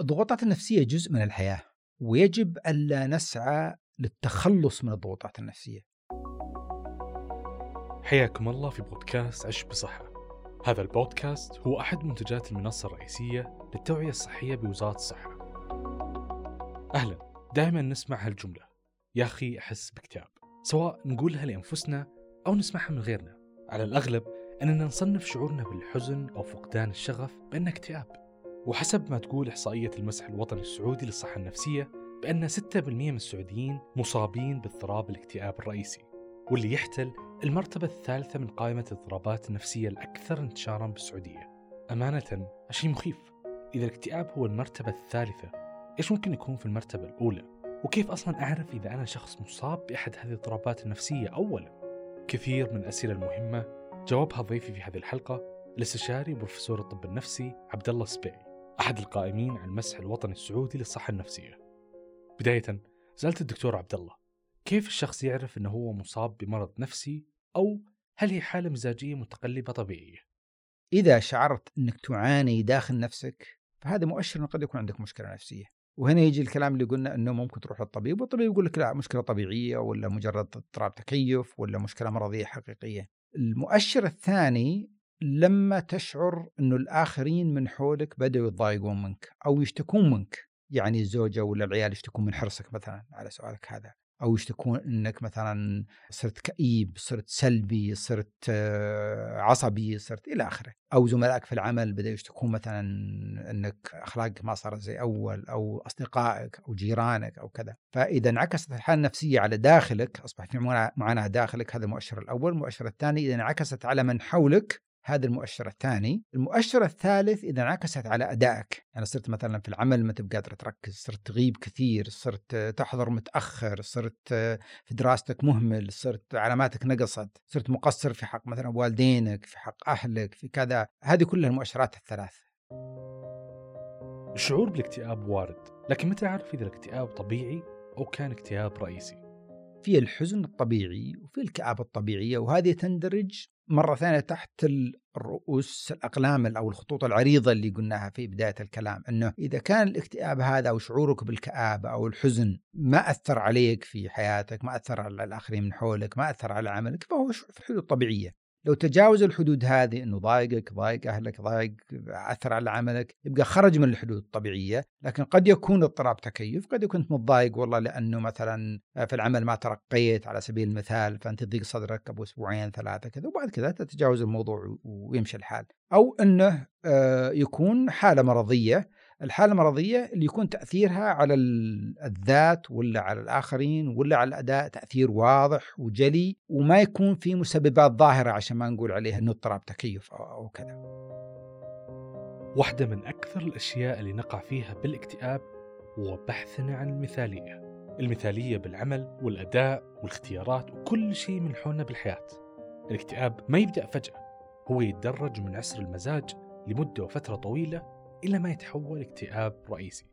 الضغوطات النفسية جزء من الحياة ويجب ألا نسعى للتخلص من الضغوطات النفسية. حياكم الله في بودكاست عش بصحة. هذا البودكاست هو أحد منتجات المنصة الرئيسية للتوعية الصحية بوزارة الصحة. أهلا دائما نسمع هالجملة. يا أخي أحس باكتئاب سواء نقولها لأنفسنا أو نسمعها من غيرنا. على الأغلب أننا نصنف شعورنا بالحزن أو فقدان الشغف بأنه اكتئاب. وحسب ما تقول إحصائية المسح الوطني السعودي للصحة النفسية بأن 6% من السعوديين مصابين باضطراب الاكتئاب الرئيسي واللي يحتل المرتبة الثالثة من قائمة الاضطرابات النفسية الأكثر انتشارا بالسعودية أمانة شيء مخيف إذا الاكتئاب هو المرتبة الثالثة إيش ممكن يكون في المرتبة الأولى؟ وكيف أصلا أعرف إذا أنا شخص مصاب بأحد هذه الاضطرابات النفسية أولا؟ كثير من الأسئلة المهمة جاوبها ضيفي في هذه الحلقة الاستشاري بروفيسور الطب النفسي عبد الله السبيعي أحد القائمين على المسح الوطني السعودي للصحة النفسية. بداية سألت الدكتور عبد الله كيف الشخص يعرف أنه هو مصاب بمرض نفسي أو هل هي حالة مزاجية متقلبة طبيعية؟ إذا شعرت أنك تعاني داخل نفسك فهذا مؤشر أنه قد يكون عندك مشكلة نفسية وهنا يجي الكلام اللي قلنا أنه ممكن تروح للطبيب والطبيب يقول لك لا مشكلة طبيعية ولا مجرد اضطراب تكيف ولا مشكلة مرضية حقيقية المؤشر الثاني لما تشعر إنه الآخرين من حولك بدأوا يتضايقون منك أو يشتكون منك يعني الزوجة ولا العيال يشتكون من حرصك مثلا على سؤالك هذا أو يشتكون إنك مثلا صرت كئيب صرت سلبي صرت آه، عصبي صرت إلى آخره. أو زملائك في العمل بدأوا يشتكون مثلا إنك أخلاقك ما صارت زي أول أو أصدقائك أو جيرانك أو كذا. فإذا انعكست الحالة النفسية على داخلك أصبح في معاناة داخلك هذا المؤشر الأول. المؤشر الثاني إذا انعكست على من حولك هذا المؤشر الثاني. المؤشر الثالث إذا انعكست على أدائك. يعني صرت مثلا في العمل ما تبقى قادر تركز صرت تغيب كثير صرت تحضر متأخر صرت في دراستك مهمل صرت علاماتك نقصت صرت مقصر في حق مثلا والدينك في حق أهلك في كذا. هذه كلها المؤشرات الثلاث. الشعور بالاكتئاب وارد لكن متى أعرف إذا الاكتئاب طبيعي أو كان اكتئاب رئيسي؟ في الحزن الطبيعي وفي الكآبة الطبيعية وهذه تندرج مرة ثانية تحت الرؤوس الأقلام أو الخطوط العريضة اللي قلناها في بداية الكلام أنه إذا كان الاكتئاب هذا أو شعورك بالكآبة أو الحزن ما أثر عليك في حياتك ما أثر على الآخرين من حولك ما أثر على عملك فهو في الحدود الطبيعية لو تجاوز الحدود هذه إنه ضايقك ضايق أهلك ضايق أثر على عملك يبقى خرج من الحدود الطبيعية. لكن قد يكون اضطراب تكيف قد يكون متضايق والله لأنه مثلا في العمل ما ترقيت على سبيل المثال فأنت تضيق صدرك ابو أسبوعين ثلاثة كذا وبعد كذا تتجاوز الموضوع ويمشي الحال. أو إنه آه، يكون حالة مرضية الحالة المرضية اللي يكون تأثيرها على الذات ولا على الآخرين ولا على الأداء تأثير واضح وجلي وما يكون في مسببات ظاهرة عشان ما نقول عليها أنه اضطراب تكيف أو كذا. واحدة من أكثر الأشياء اللي نقع فيها بالاكتئاب هو بحثنا عن المثالية. المثالية بالعمل والأداء والاختيارات وكل شيء من حولنا بالحياة. الاكتئاب ما يبدأ فجأة هو يتدرج من عسر المزاج لمدة وفترة طويلة إلى ما يتحول اكتئاب رئيسي.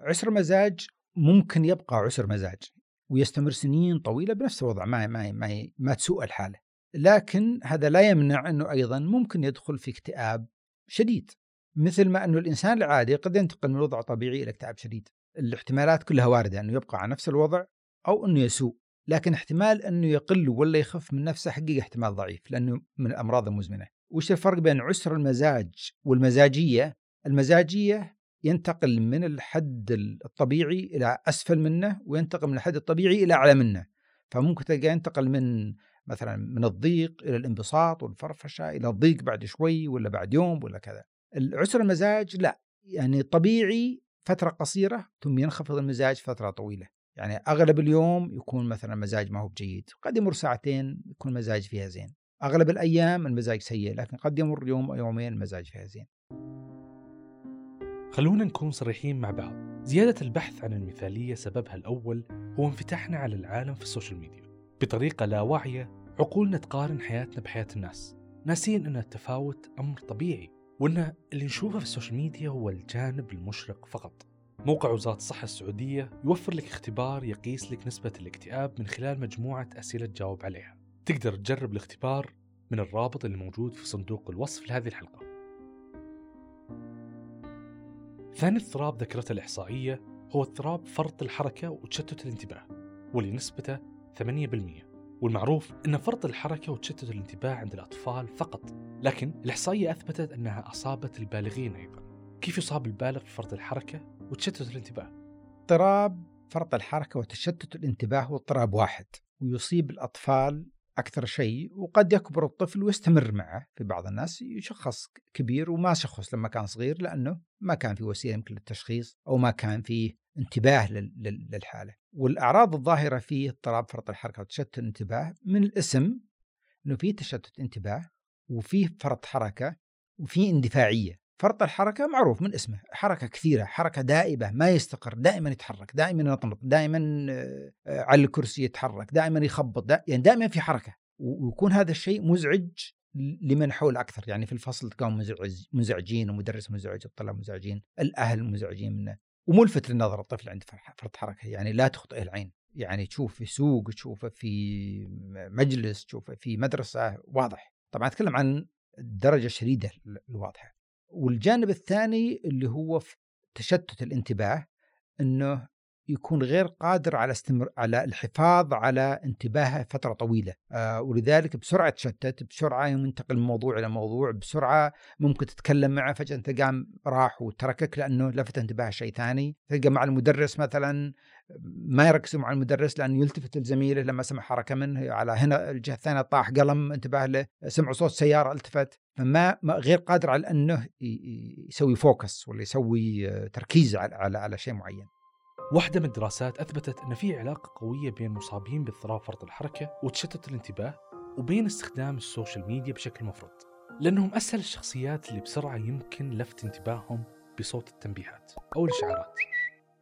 عسر مزاج ممكن يبقى عسر مزاج ويستمر سنين طويلة بنفس الوضع ما ما ما, ما تسوء الحالة. لكن هذا لا يمنع أنه أيضا ممكن يدخل في اكتئاب شديد مثل ما أنه الإنسان العادي قد ينتقل من وضع طبيعي إلى اكتئاب شديد. الاحتمالات كلها واردة أنه يبقى على نفس الوضع أو أنه يسوء لكن احتمال أنه يقل ولا يخف من نفسه حقيقة احتمال ضعيف لأنه من الأمراض المزمنة. وش الفرق بين عسر المزاج والمزاجية؟ المزاجية ينتقل من الحد الطبيعي إلى أسفل منه وينتقل من الحد الطبيعي إلى أعلى منه. فممكن تلقى ينتقل من مثلا من الضيق إلى الانبساط والفرفشة إلى الضيق بعد شوي ولا بعد يوم ولا كذا. العسر المزاج لا يعني طبيعي فترة قصيرة ثم ينخفض المزاج فترة طويلة. يعني أغلب اليوم يكون مثلا المزاج ما هو بجيد قد يمر ساعتين يكون المزاج فيها زين. أغلب الأيام المزاج سيء لكن قد يمر يوم أو يومين المزاج فيها زين. خلونا نكون صريحين مع بعض. زيادة البحث عن المثالية سببها الأول هو انفتاحنا على العالم في ال social media. بطريقة لا واعية عقولنا تقارن حياتنا بحياة الناس. ناسين أن التفاوت أمر طبيعي وأن اللي نشوفه في ال social media هو الجانب المشرق فقط. موقع وزارة الصحة السعودية يوفر لك اختبار يقيس لك نسبة الاكتئاب من خلال مجموعة أسئلة تجاوب عليها. تقدر تجرب الاختبار من الرابط اللي موجود في صندوق الوصف لهذه الحلقة. ثاني اضطراب ذكرته الإحصائية هو اضطراب فرط الحركة وتشتت الانتباه واللي نسبته 8% والمعروف أن فرط الحركة وتشتت الانتباه عند الأطفال فقط لكن الإحصائية أثبتت أنها أصابت البالغين أيضا كيف يصاب البالغ بفرط الحركة وتشتت الانتباه؟ اضطراب فرط الحركة وتشتت الانتباه هو اضطراب واحد ويصيب الأطفال أكثر شيء وقد يكبر الطفل ويستمر معه في بعض الناس يشخص كبير وما شخص لما كان صغير لأنه ما كان في وسيلة يمكن للتشخيص أو ما كان فيه انتباه للحالة. والأعراض الظاهرة في اضطراب فرط الحركة وتشتت الانتباه من الاسم أنه في تشتت انتباه وفيه فرط حركة وفي اندفاعية. فرط الحركة معروف من اسمه حركة كثيرة حركة دائبة ما يستقر دائما يتحرك دائما يطنط دائما آه، على الكرسي يتحرك دائما يخبط يعني دائما في حركة. ويكون هذا الشيء مزعج لمن حول أكثر. يعني في الفصل تكون مزعج مزعجين ومدرس مزعج الطلاب مزعجين الأهل مزعجين منه وملفت للنظر الطفل عند فرط حركة. يعني لا تخطئه العين. يعني تشوف في سوق تشوفه في مجلس تشوفه في مدرسة واضح. طبعا أتكلم عن الدرجه الشديده الواضحة. والجانب الثاني اللي هو في تشتت الانتباه إنه يكون غير قادر على استمر على الحفاظ على انتباهه فترة طويلة. آه ولذلك بسرعة تشتت بسرعة ينتقل من موضوع إلى موضوع بسرعة ممكن تتكلم معه فجأة أنت قام راح وتركك لأنه لفت انتباه شيء ثاني. تلقى مع المدرس مثلا ما يركز مع المدرس لأنه يلتفت لزميله لما سمع حركة منه على هنا الجهة الثانية طاح قلم انتبه له سمع صوت سيارة التفت. فما غير قادر على أنه يسوي فوكس ولا يسوي تركيز على على, على شيء معين. واحدة من الدراسات أثبتت أن في علاقة قوية بين مصابين باضطراب فرط الحركة وتشتت الانتباه وبين استخدام ال social media بشكل مفرط لأنهم أسهل الشخصيات اللي بسرعة يمكن لفت انتباههم بصوت التنبيهات أو الإشعارات.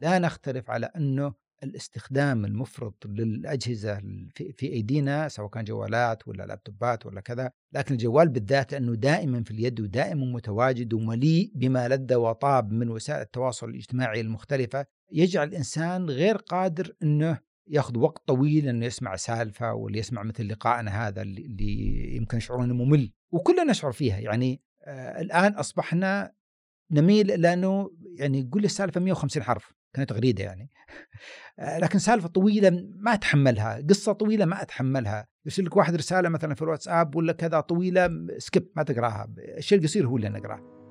لا نختلف على أنه الاستخدام المفرط للأجهزة في أيدينا سواء كان جوالات ولا لابتوبات ولا كذا لكن الجوال بالذات لأنه دائما في اليد ودائما متواجد ومليء بما لذ وطاب من وسائل التواصل الاجتماعي المختلفة يجعل الإنسان غير قادر أنه ياخذ وقت طويل إنه يسمع سالفة واللي يسمع مثل لقائنا هذا اللي يمكن يشعرون انه ممل وكلنا نشعر فيها. يعني آه الآن أصبحنا نميل لأنه يعني قول لي السالفة 150 حرف كانت تغريده يعني. آه، لكن سالفة طويلة ما أتحملها قصة طويلة ما أتحملها. يرسل لك واحد رسالة مثلا في الواتساب ولا كذا طويلة سكيب ما تقراها الشيء القصير هو اللي نقراه.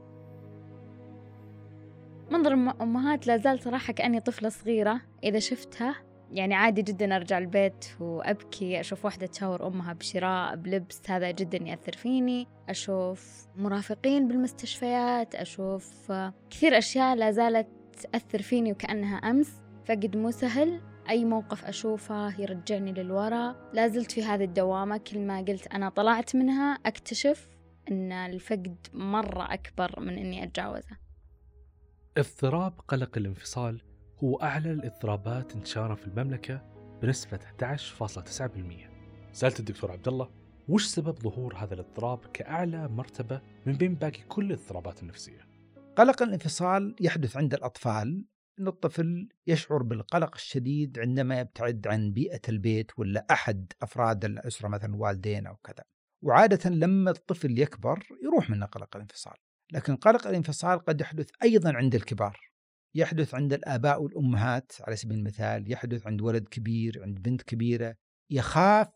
منظر أمهات لا زال صراحة كأني طفلة صغيرة. إذا شفتها يعني عادي جدا أرجع البيت وأبكي أشوف واحدة تشاور أمها بشراء بلبس هذا جدا يأثر فيني. أشوف مرافقين بالمستشفيات أشوف كثير أشياء لا زالت تأثر فيني وكأنها أمس. فقد مو سهل أي موقف أشوفه يرجعني للورا لازلت في هذه الدوامة. كل ما قلت أنا طلعت منها أكتشف أن الفقد مرة أكبر من أني أتجاوزه. اضطراب قلق الانفصال هو أعلى الاضطرابات انتشارا في المملكة بنسبة 11.9% سألت الدكتور عبد الله وش سبب ظهور هذا الاضطراب كأعلى مرتبة من بين باقي كل الاضطرابات النفسية؟ قلق الانفصال يحدث عند الأطفال أن الطفل يشعر بالقلق الشديد عندما يبتعد عن بيئة البيت ولا أحد أفراد الأسرة مثلا والدين أو كذا. وعادة لما الطفل يكبر يروح منه قلق الانفصال. لكن قلق الانفصال قد يحدث أيضا عند الكبار. يحدث عند الآباء والأمهات على سبيل المثال يحدث عند ولد كبير عند بنت كبيرة يخاف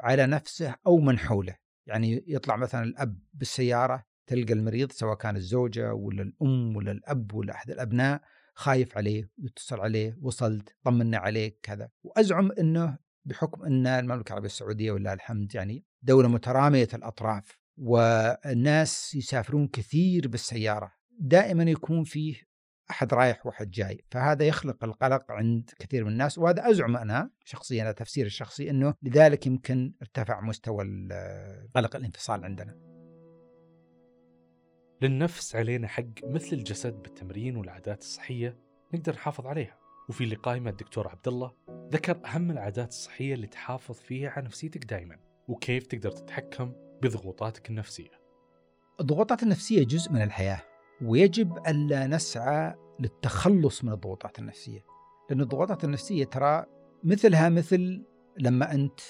على نفسه أو من حوله. يعني يطلع مثلا الأب بالسيارة تلقى المريض سواء كان الزوجة ولا الأم ولا الأب ولا أحد الأبناء خايف عليه يتصل عليه وصلت طمنا عليك كذا. وأزعم أنه بحكم أن المملكة العربية السعودية ولله الحمد يعني دولة مترامية الأطراف. والناس يسافرون كثير بالسيارة دائما يكون فيه أحد رايح وأحد جاي فهذا يخلق القلق عند كثير من الناس وهذا أزعم أنا شخصيا أنا تفسير الشخصي أنه لذلك يمكن ارتفع مستوى قلق الانفصال عندنا. للنفس علينا حق مثل الجسد بالتمرين والعادات الصحية نقدر نحافظ عليها. وفي لقاء مع الدكتور عبد الله ذكر أهم العادات الصحية اللي تحافظ فيها على نفسيتك دائما وكيف تقدر تتحكم بضغوطاتك النفسية. الضغوطات النفسية جزء من الحياة ويجب ألا نسعى للتخلص من الضغوطات النفسية. لأن الضغوطات النفسية ترى مثلها مثل لما أنت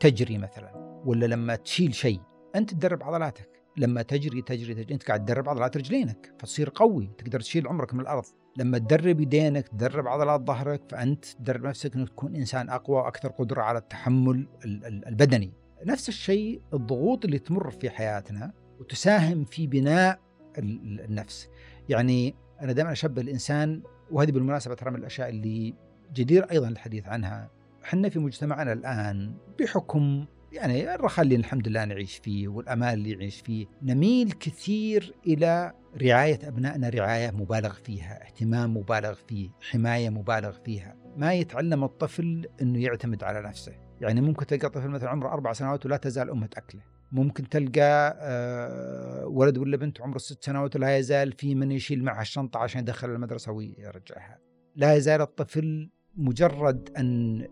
تجري مثلا ولا لما تشيل شيء. أنت تدرب عضلاتك. لما تجري تجري تجري أنت قاعد تدرب عضلات رجلينك فتصير قوي. تقدر تشيل عمرك من الأرض. لما تدرب يدينك تدرب عضلات ظهرك فأنت تدرب نفسك إنك تكون إنسان أقوى وأكثر قدرة على التحمل البدني. نفس الشيء الضغوط اللي تمر في حياتنا وتساهم في بناء النفس. يعني أنا دائما أشبه الإنسان وهذه بالمناسبة ترى من الأشياء اللي جدير أيضا الحديث عنها. إحنا في مجتمعنا الآن بحكم يعني الرخاء اللي الحمد لله نعيش فيه والأمان اللي نعيش فيه نميل كثير إلى رعاية أبنائنا رعاية مبالغ فيها، اهتمام مبالغ فيه، حماية مبالغ فيها، ما يتعلم الطفل إنه يعتمد على نفسه، يعني ممكن تلقى طفل مثلا عمره أربع سنوات ولا تزال أمة تاكله، ممكن تلقى آه، ولد ولا بنت عمره ست سنوات ولا يزال في من يشيل معها الشنطة عشان يدخل المدرسة ويرجعها. لا يزال الطفل مجرد أن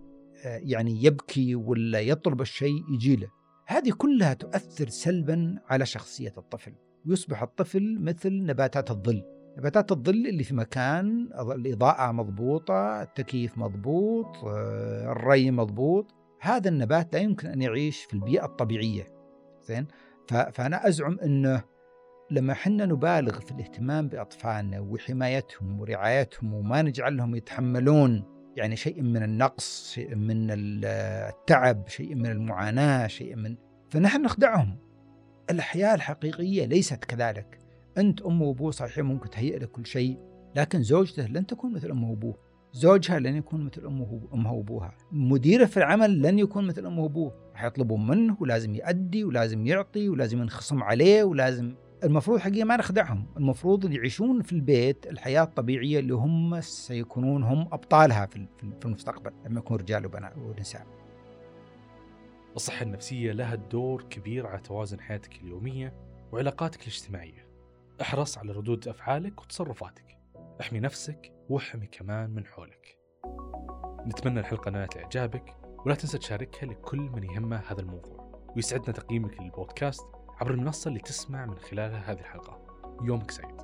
يعني يبكي ولا يطلب الشيء يجي له. هذه كلها تؤثر سلبا على شخصية الطفل. ويصبح الطفل مثل نباتات الظل. نباتات الظل اللي في مكان الإضاءة مضبوطة التكييف مضبوط آه، الري مضبوط. هذا النبات لا يمكن أن يعيش في البيئة الطبيعية زين؟ فأنا أزعم أنه لما حنا نبالغ في الاهتمام بأطفالنا وحمايتهم ورعايتهم وما نجعل لهم يتحملون يعني شيء من النقص شيء من التعب شيء من المعاناة شيء من فنحن نخدعهم. الحياة الحقيقية ليست كذلك. أنت أم وأبوه صحيح ممكن تهيئ لك كل شيء لكن زوجته لن تكون مثل أمه وأبوه. زوجها لن يكون مثل أمه أمها وأبوها. مديره في العمل لن يكون مثل أمه وأبوه. حيطلبون منه ولازم يأدي ولازم يعطي ولازم ينخصم عليه ولازم. المفروض حقيقة ما نخدعهم. المفروض يعيشون في البيت الحياة الطبيعية اللي هم سيكونون هم أبطالها في المستقبل. لما يكون رجال وبنات ونساء. الصحة النفسية لها دور كبير على توازن حياتك اليومية وعلاقاتك الاجتماعية. احرص على ردود أفعالك وتصرفاتك. احمي نفسك واحمي كمان من حولك. نتمنى الحلقة نالت إعجابك ولا تنسى تشاركها لكل من يهمه هذا الموضوع ويسعدنا تقييمك للبودكاست عبر المنصة اللي تسمع من خلالها هذه الحلقة. يومك سعيد.